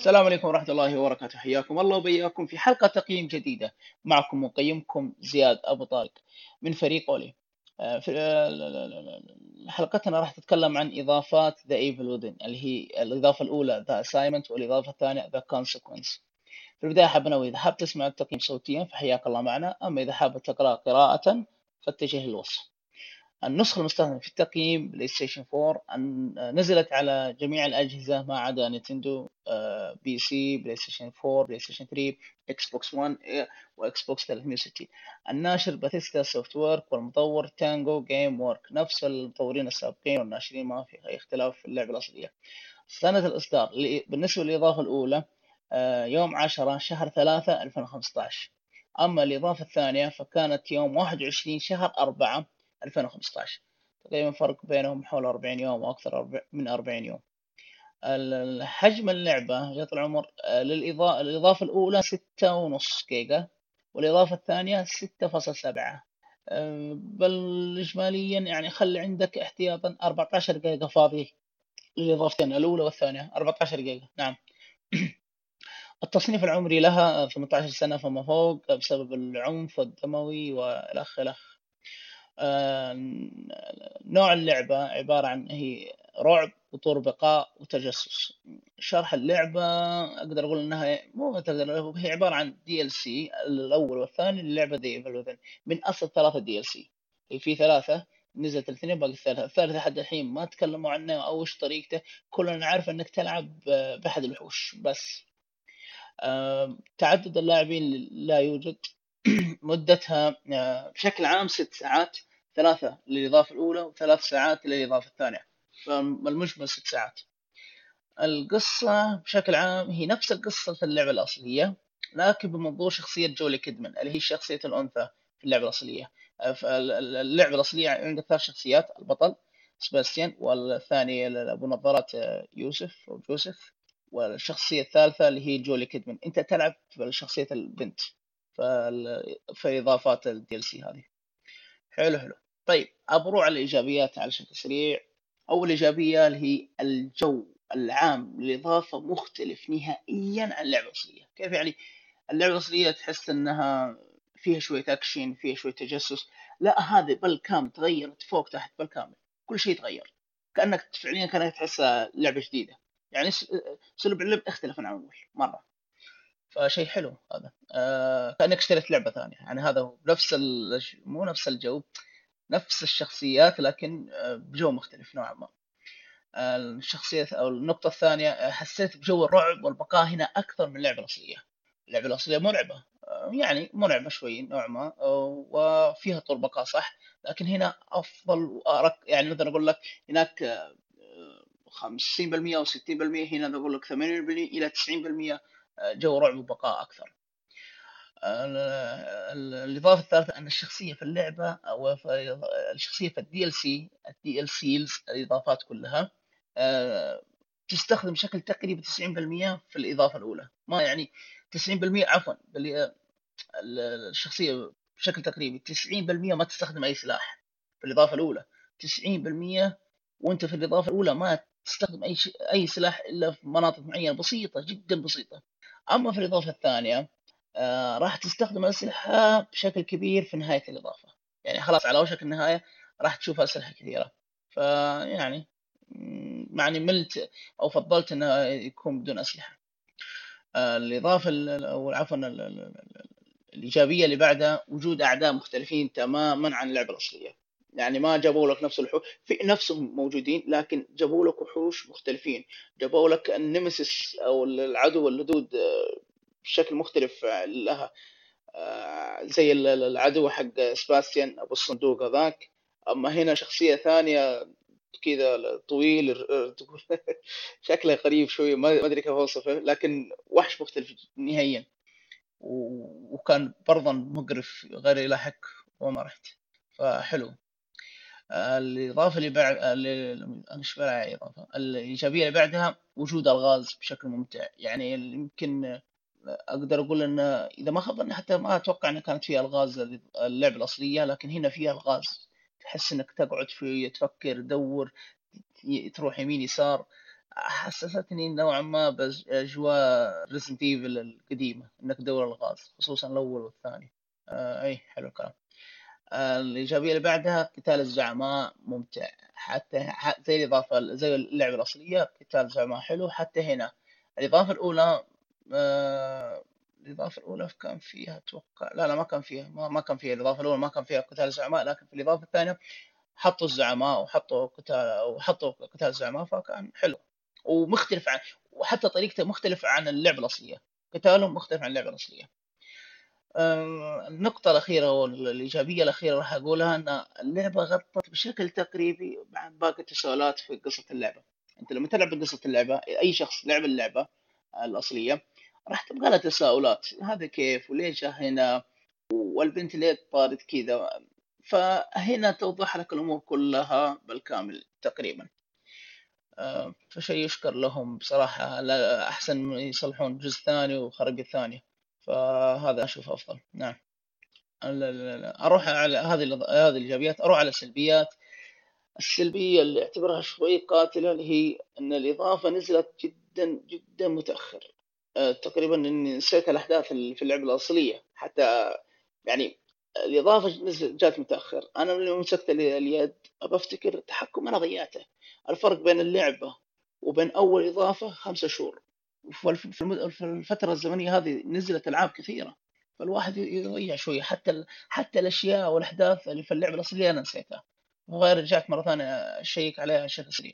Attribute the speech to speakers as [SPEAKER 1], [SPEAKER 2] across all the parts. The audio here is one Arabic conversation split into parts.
[SPEAKER 1] السلام عليكم ورحمة الله وبركاته. حياكم الله وبياكم في حلقة تقييم جديدة. معكم مقيمكم زياد أبو طارق من فريق أولي. آه، آه، حلقتنا راح تتكلم عن إضافات The Evil Within اللي هي الإضافة الأولى The Assignment والإضافة الثانية The Consequence. في البداية حاب أنوه إذا حاب تسمع التقييم صوتيا فحياك الله معنا. أما إذا حاب تقرأ قراءة فاتجه للوصف. النسخة المستخدمة في التقييم بلاي ستيشن 4 نزلت على جميع الأجهزة ما عدا نينتندو آه، PC بلاي ستيشن 4 بلاي ستيشن 3 إكس بوكس 1 وإكس بوكس 360 الناشر Bethesda Softworks والمطور Tango Gameworks نفس المطورين السابقين والناشرين ما في أي اختلاف في اللعبة الأصلية. سنة الإصدار بالنسبة للإضافة الأولى آه، يوم 10 شهر 3 2015 أما الإضافة الثانية فكانت يوم 21 شهر 4 2015 تقريبا فرق بينهم حول 40 يوم أو أكثر من 40 يوم. حجم اللعبة يا طول العمر آه، للإضافة الإضافة الأولى ستة ونص جيجا والإضافة الثانية ستة فاصل سبعة. آه، بل إجماليا يعني خلي عندك احتياطا 14 جيجا فاضي للإضافتين الأولى والثانية. 14 جيجا نعم. التصنيف العمري لها 18 سنة فما فوق بسبب العنف الدموي وإلخ إلخ. نوع اللعبة عبارة عن هي رعب وطور بقاء وتجسس. شرح اللعبة أقدر أقول إنها مو تقدر هي عبارة عن DLC الأول والثاني للعبة دي من أصل ثلاثة DLC في ثلاثة نزلت الاثنين باقي الثالثة الثالثة لحد الحين ما تكلموا عنه أو إيش طريقته. كلنا نعرف إنك تلعب بأحد الوحوش بس. آه، تعدد اللاعبين لا يوجد. مدتها آه، بشكل عام ست ساعات ثلاثة للإضافة الأولى وثلاث ساعات للإضافة الثانية. فالمجمل ست ساعات. القصة بشكل عام هي نفس القصة في اللعبة الأصلية لكن بمنظور شخصية جولي كيدمان اللي هي شخصية الأنثى في اللعبة الأصلية. اللعبة الأصلية عندك ثلاث شخصيات البطل سباستيان والثاني أبو نظارات يوسف أو جوزيف والشخصية الثالثة اللي هي جولي كيدمان. أنت تلعب في شخصية البنت. في إضافات ال DLC هذه. حلو حلو. طيب أبروع على الإيجابيات على شكل سريع. أول إيجابية اللي هي الجو العام للإضافة مختلف نهائيا عن اللعبة الأصلية. كيف يعني؟ اللعبة الأصلية تحس أنها فيها شوية أكشن فيها شوية تجسس. لا هذه بالكامل تغيرت فوق تحت بالكامل كل شيء تغير. كأنك فعليا كأنك تحسها لعبة جديدة. يعني أسلوب اللعب اختلف عن أول مرة. فشيء حلو هذا. آه كأنك اشتريت لعبة ثانية. يعني هذا هو نفس مو نفس الجو نفس الشخصيات لكن آه، بجو مختلف نوعا ما. آه الشخصية أو النقطة الثانية آه، حسيت بجو الرعب والبقاء هنا أكثر من اللعبة الأصلية. اللعبة الأصلية مرعبة يعني مرعبة شوي نوعا ما وفيها طول بقاء صح لكن هنا أفضل وأرق يعني مثلا أقول لك هناك 50% أو 60% هنا أقول لك 80% إلى 90% جو رعب وبقاء أكثر. الإضافة الثالثة أن الشخصية في اللعبة أو الشخصية في ال DLC ال DLCs الإضافات كلها آه، تستخدم بشكل تقريبي 90% في الإضافة الأولى. ما يعني 90% عفوا الشخصية بشكل تقريبي 90% ما تستخدم أي سلاح في الإضافة الأولى. 90% وأنت في الإضافة الأولى ما تستخدم أي أي سلاح إلا في مناطق معينة بسيطة جدا بسيطة. أما في الإضافة الثانية آه راح تستخدم الاسلحه بشكل كبير في نهاية الإضافة. يعني خلاص على وشك النهاية راح تشوف أسلحة كثيرة. فيعني معني ملت أو فضلت إنه يكون بدون أسلحة. آه الإضافة أو عفوا الإيجابية اللي بعدها وجود أعداء مختلفين تماما عن اللعبة الأصلية. يعني ما جابوا لك نفس الوحوش في نفسهم موجودين لكن جابوا لك وحوش مختلفين. جابوا لك النمسيس أو العدو اللدود آه، بشكل مختلف لها آه، زي العدو حق سباستيان أبو الصندوق هذاك. أما هنا شخصية ثانية كذا طويل شكله غريب شوي ما أدري كيف أوصفه لكن وحش مختلف نهائيا. وكان برضا مقرف غير يلاحق وما رحت. فحلو. الإضافة اللي بعد مش إضافة الإيجابية اللي بعدها وجود ألغاز بشكل ممتع. يعني يمكن أقدر أقول أن إذا ما خاب حتى ما أتوقع أنها كانت فيها ألغاز اللعبة الأصلية لكن هنا فيها ألغاز تحس أنك تقعد شوية تفكر تدور تروح يمين يسار. حسستني نوعا ما بأجواء ريزنت ايفل القديمة إنك تدور ألغاز خصوصا الأول والثاني. آه إي حلو الكلام. الإيجابية اللي بعدها قتال الزعماء ممتع. حتى زي الإضافة زي اللعبة الأصلية قتال الزعماء حلو. حتى هنا الإضافة الأولى آه الإضافة الأولى كان فيها أتوقع لا لا ما كان فيها ما, ما كان فيها الإضافة الأولى ما كان فيها قتال الزعماء لكن في الإضافة الثانية حطوا الزعماء وحطوا قتال وحطوا قتال الزعماء فكان حلو. ومختلف عن وحتى طريقته مختلفة عن اللعبة الأصلية. قتالهم مختلف عن اللعبة الأصلية. النقطة الأخيرة والإيجابية الأخيرة راح أقولها أن اللعبة غطت بشكل تقريبي عن باقي التساؤلات في قصة اللعبة. أنت لما تلعب قصة اللعبة أي شخص لعب اللعبة الأصلية راح تبقى لها تساؤلات. هذا كيف؟ وليش هنا؟ والبنت ليه طارت كذا؟ فهنا توضح لك الأمور كلها بالكامل تقريبا. فشيء يشكر لهم بصراحة. أحسن يصلحون جزء ثاني وخرق الثاني فهذا أشوف أفضل. نعم. أروح على هذه هذه الإيجابيات أروح على السلبيات. السلبية اللي أعتبرها شوي قاتلة اللي هي أن الإضافة نزلت جدا جدا متأخر. آه، تقريبا إني نسيت الأحداث في اللعبة الأصلية. حتى يعني نزلت جات متأخر. أنا من مسكت اليد أبى أفتكر التحكم أنا ضيعته الفرق بين اللعبة وبين أول إضافة خمسة شهور. في الفترة الزمنية هذه نزلت ألعاب كثيرة. فالواحد يضيع شوية. حتى حتى الأشياء والأحداث اللي في اللعبة الأصلية أنا نسيتها. وغير رجعت مرة ثانية أشيك عليها بشكل سريع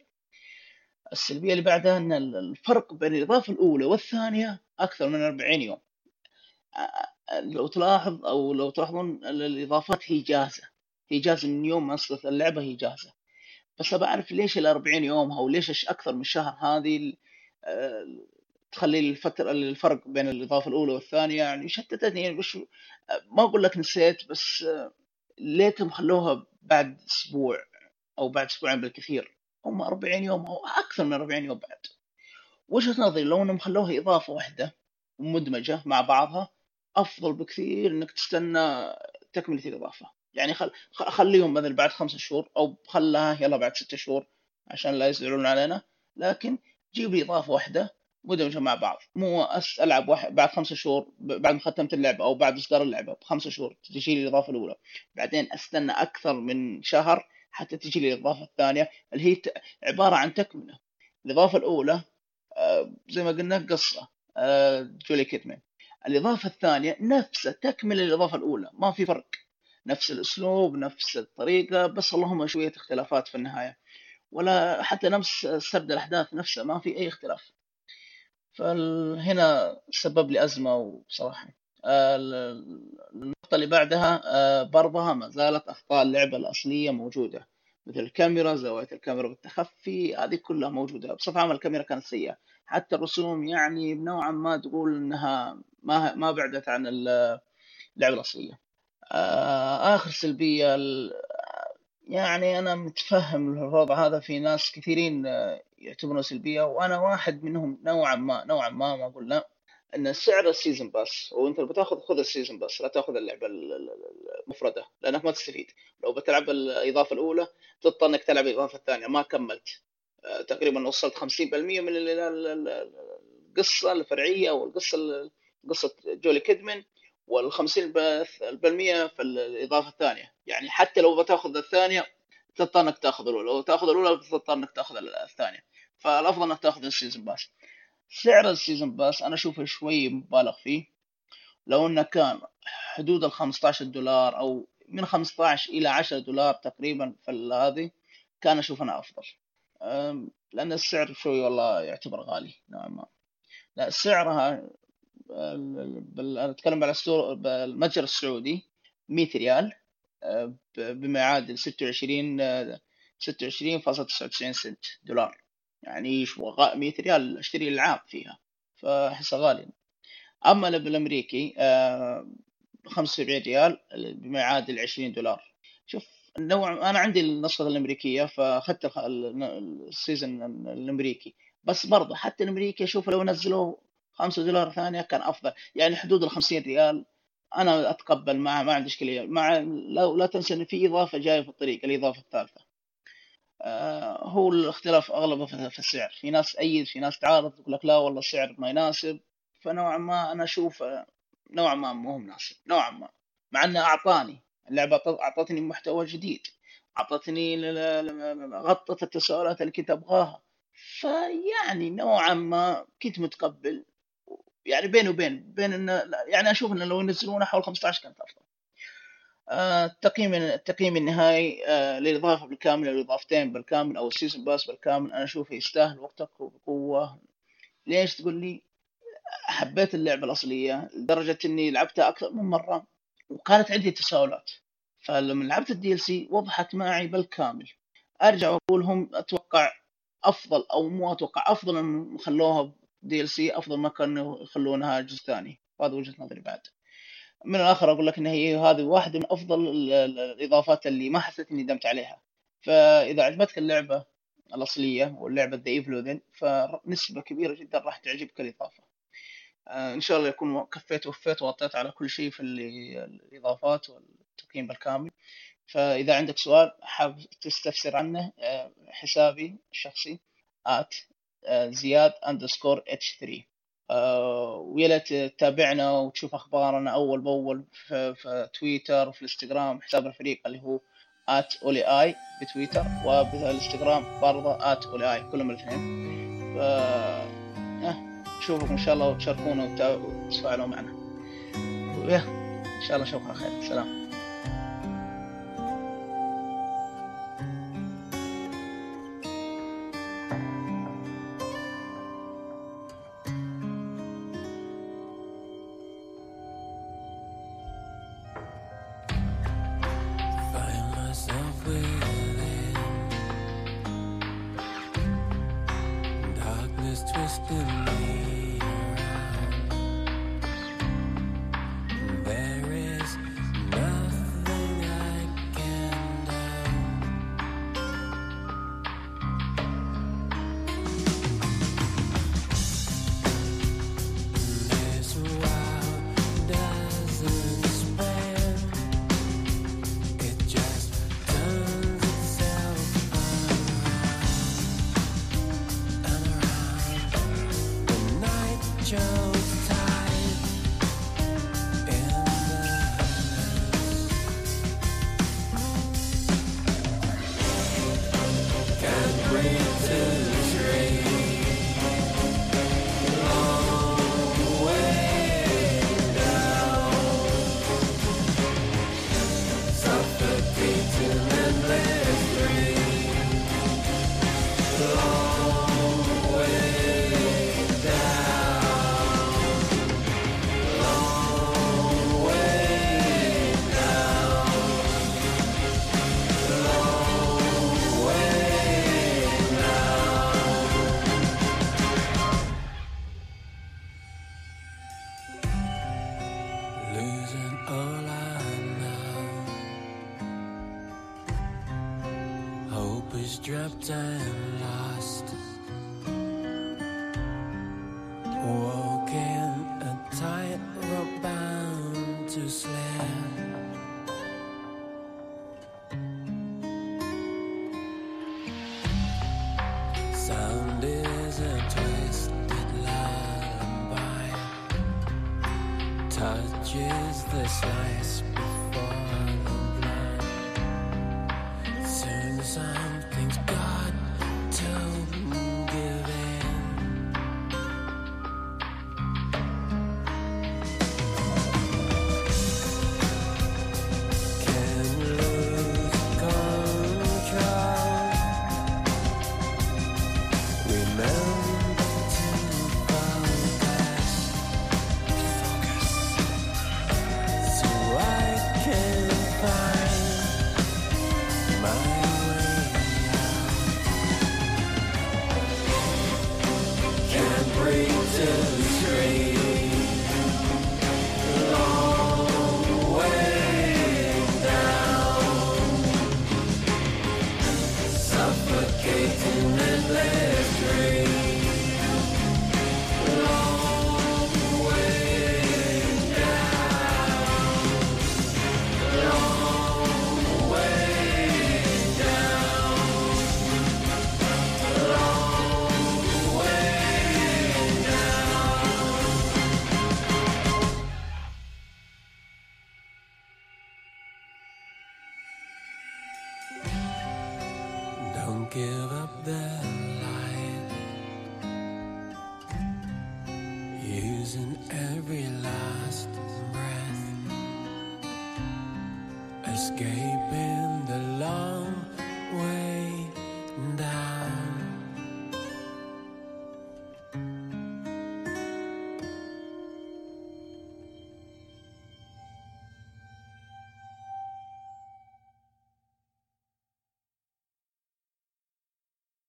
[SPEAKER 1] السلبية اللي بعدها أن الفرق بين الإضافة الأولى والثانية أكثر من 40 يوم. لو تلاحظ أو لو تلاحظون الإضافات هي جاهزة. هي جاهزة من يوم ما أصدرت اللعبة هي جاهزة. بس أبى أعرف ليش ال 40 يوم أو ليش أكثر من شهر هذه تخلي الفترة الفرق بين الإضافة الأولى والثانية يعني شتتتني يعني وش ما أقول لك نسيت بس ليتهم خلوها بعد أسبوع أو بعد أسبوعين بالكثير. هم 40 يوم أو أكثر من 40 يوم بعد. وجهة نظري لو إنهم خلوها إضافة واحدة مدمجة مع بعضها أفضل بكثير إنك تستنى تكملة الإضافة. يعني خل... خليهم مثلا بعد خمسة شهور أو خلها يلا بعد ستة شهور عشان لا يزعلون علينا. لكن جيب لي إضافة واحدة مدمجه مع بعض. مو أس ألعب واحد بعد خمسة شهور بعد ما ختمت اللعبة أو بعد إصدار اللعبة بخمسة شهور تجي لي الإضافة الأولى. بعدين أستنى أكثر من شهر حتى تجي لي الإضافة الثانية اللي هي عبارة عن تكملة. الإضافة الأولى آه، زي ما قلنا قصة آه، جولي كيتمان الإضافة الثانية نفسها تكمل الإضافة الأولى ما في فرق. نفس الأسلوب نفس الطريقة بس اللهم شوية اختلافات في النهاية. ولا حتى نفس سرد الأحداث نفسه ما في أي اختلاف. فهنا سبب لي أزمة وبصراحه النقطة اللي بعدها آه، برضها ما زالت أخطاء اللعبة الأصلية موجودة مثل الكاميرا زاوية الكاميرا بالتخفي هذه كلها موجودة. بصفة عامة الكاميرا كانت سيئة. حتى الرسوم يعني نوعا ما تقول إنها ما ما بعدت عن اللعبة الأصلية. آه، آخر سلبية يعني أنا متفهم الوضع هذا في ناس كثيرين آه، يعتبرونه سلبية وأنا واحد منهم نوعا ما نوعا ما ما أقول لا إن سعر ال season pass وأنت لو بتأخذ خذ ال season pass لا تأخذ اللعبة المفردة لأنك ما تستفيد. لو بتلعب الإضافة الأولى تضطر إنك تلعب الإضافة الثانية ما كملت. آه، تقريبا وصلت 50% من القصة الفرعية أو القصة قصة جولي كيدمن وال 50% في الإضافة الثانية. يعني حتى لو بتأخذ الثانية تضطر انك تاخذ الاولى لو تاخذ الاولى تضطر انك تاخذ الثانية. فالافضل انك تاخذ ال season pass. سعر ال season pass أنا اشوفه شوي مبالغ فيه. لو انه كان حدود ال 15 دولار أو من 15 إلى 10 دولار تقريبا في هذه كان أشوف أنا افضل. لأن السعر شوي والله يعتبر غالي نوعا ما. لا سعرها أتكلم على المتجر السعودي 100 ريال. بما يعادل 26 26.99 سنت دولار. يعني 100 ريال أشتري العاب فيها. فاحسها غالي. أما بالامريكي 75 آه، ريال بما يعادل 20 دولار. شوف النوع أنا عندي النسخة الأمريكية فأخذت ال season الأمريكي. بس برضه حتى الأمريكي أشوف لو نزلوه 5 دولار ثانية كان أفضل. يعني حدود ال 50 ريال أنا أتقبل معه ما عندي إشكالية. مع لا, لا تنسى إن في إضافة جاية في الطريق الإضافة الثالثة. آه، هو الاختلاف أغلبه في السعر. في ناس تأيد في ناس تعارض تقول لك لا والله السعر ما يناسب. فنوعا ما أنا أشوف نوعا ما مو مناسب. نوعا ما. مع إنه أعطاني. اللعبة أعطتني محتوى جديد. أعطتني غطت التساؤلات اللي كنت أبغاها. فيعني نوعا ما كنت متقبل يعني بين وبين بين انه يعني أشوف انه لو ينزلونه حول 15 كانت افضل التقييم التقييم النهائي آه، للإضافة بالكامل أو الإضافتين بالكامل أو ال season pass بالكامل أنا أشوفه يستاهل وقتك وبقوة. ليش تقول لي؟ حبيت اللعبة الأصلية لدرجة إني لعبتها أكثر من مرة وكانت عندي تساؤلات. فلما لعبت ال DLC وضحت معي بالكامل. أرجع واقول هم أتوقع أفضل أو مو أتوقع أفضل ان خلوها DLC أفضل ما كانوا يخلونها جزء ثاني. هذا وجهة نظري بعد. من الآخر أقول لك إن هي هذه واحدة من أفضل الإضافات اللي ما حسيت إني ندمت عليها. فإذا عجبتك اللعبة الأصلية واللعبة The Evil فنسبة كبيرة جدا راح تعجبك الإضافة. آه، إن شاء الله يكون كفيت ووفيت وغطيت على كل شيء في الإضافات والتقييم بالكامل فإذا عندك سؤال حاب تستفسر عنه آه، حسابي الشخصي at زياد underscore H 3 ويا تتابعنا وتشوف أخبارنا أول بأول في, في تويتر وفي الإنستغرام حساب الفريق اللي هو ات اولي اي بتويتر وبالإنستغرام برضه ات اولي اي كلهم الاثنين. ف نشوفكم إن شاء الله وتشاركونا وتفاعلوا معنا. ويا إن شاء الله نشوفكم على خير. سلام.
[SPEAKER 2] Stripped and lost. Walking a tightrope bound to slip. Sound is a twisted lullaby. Touches the slice. Using every last breath, escaping.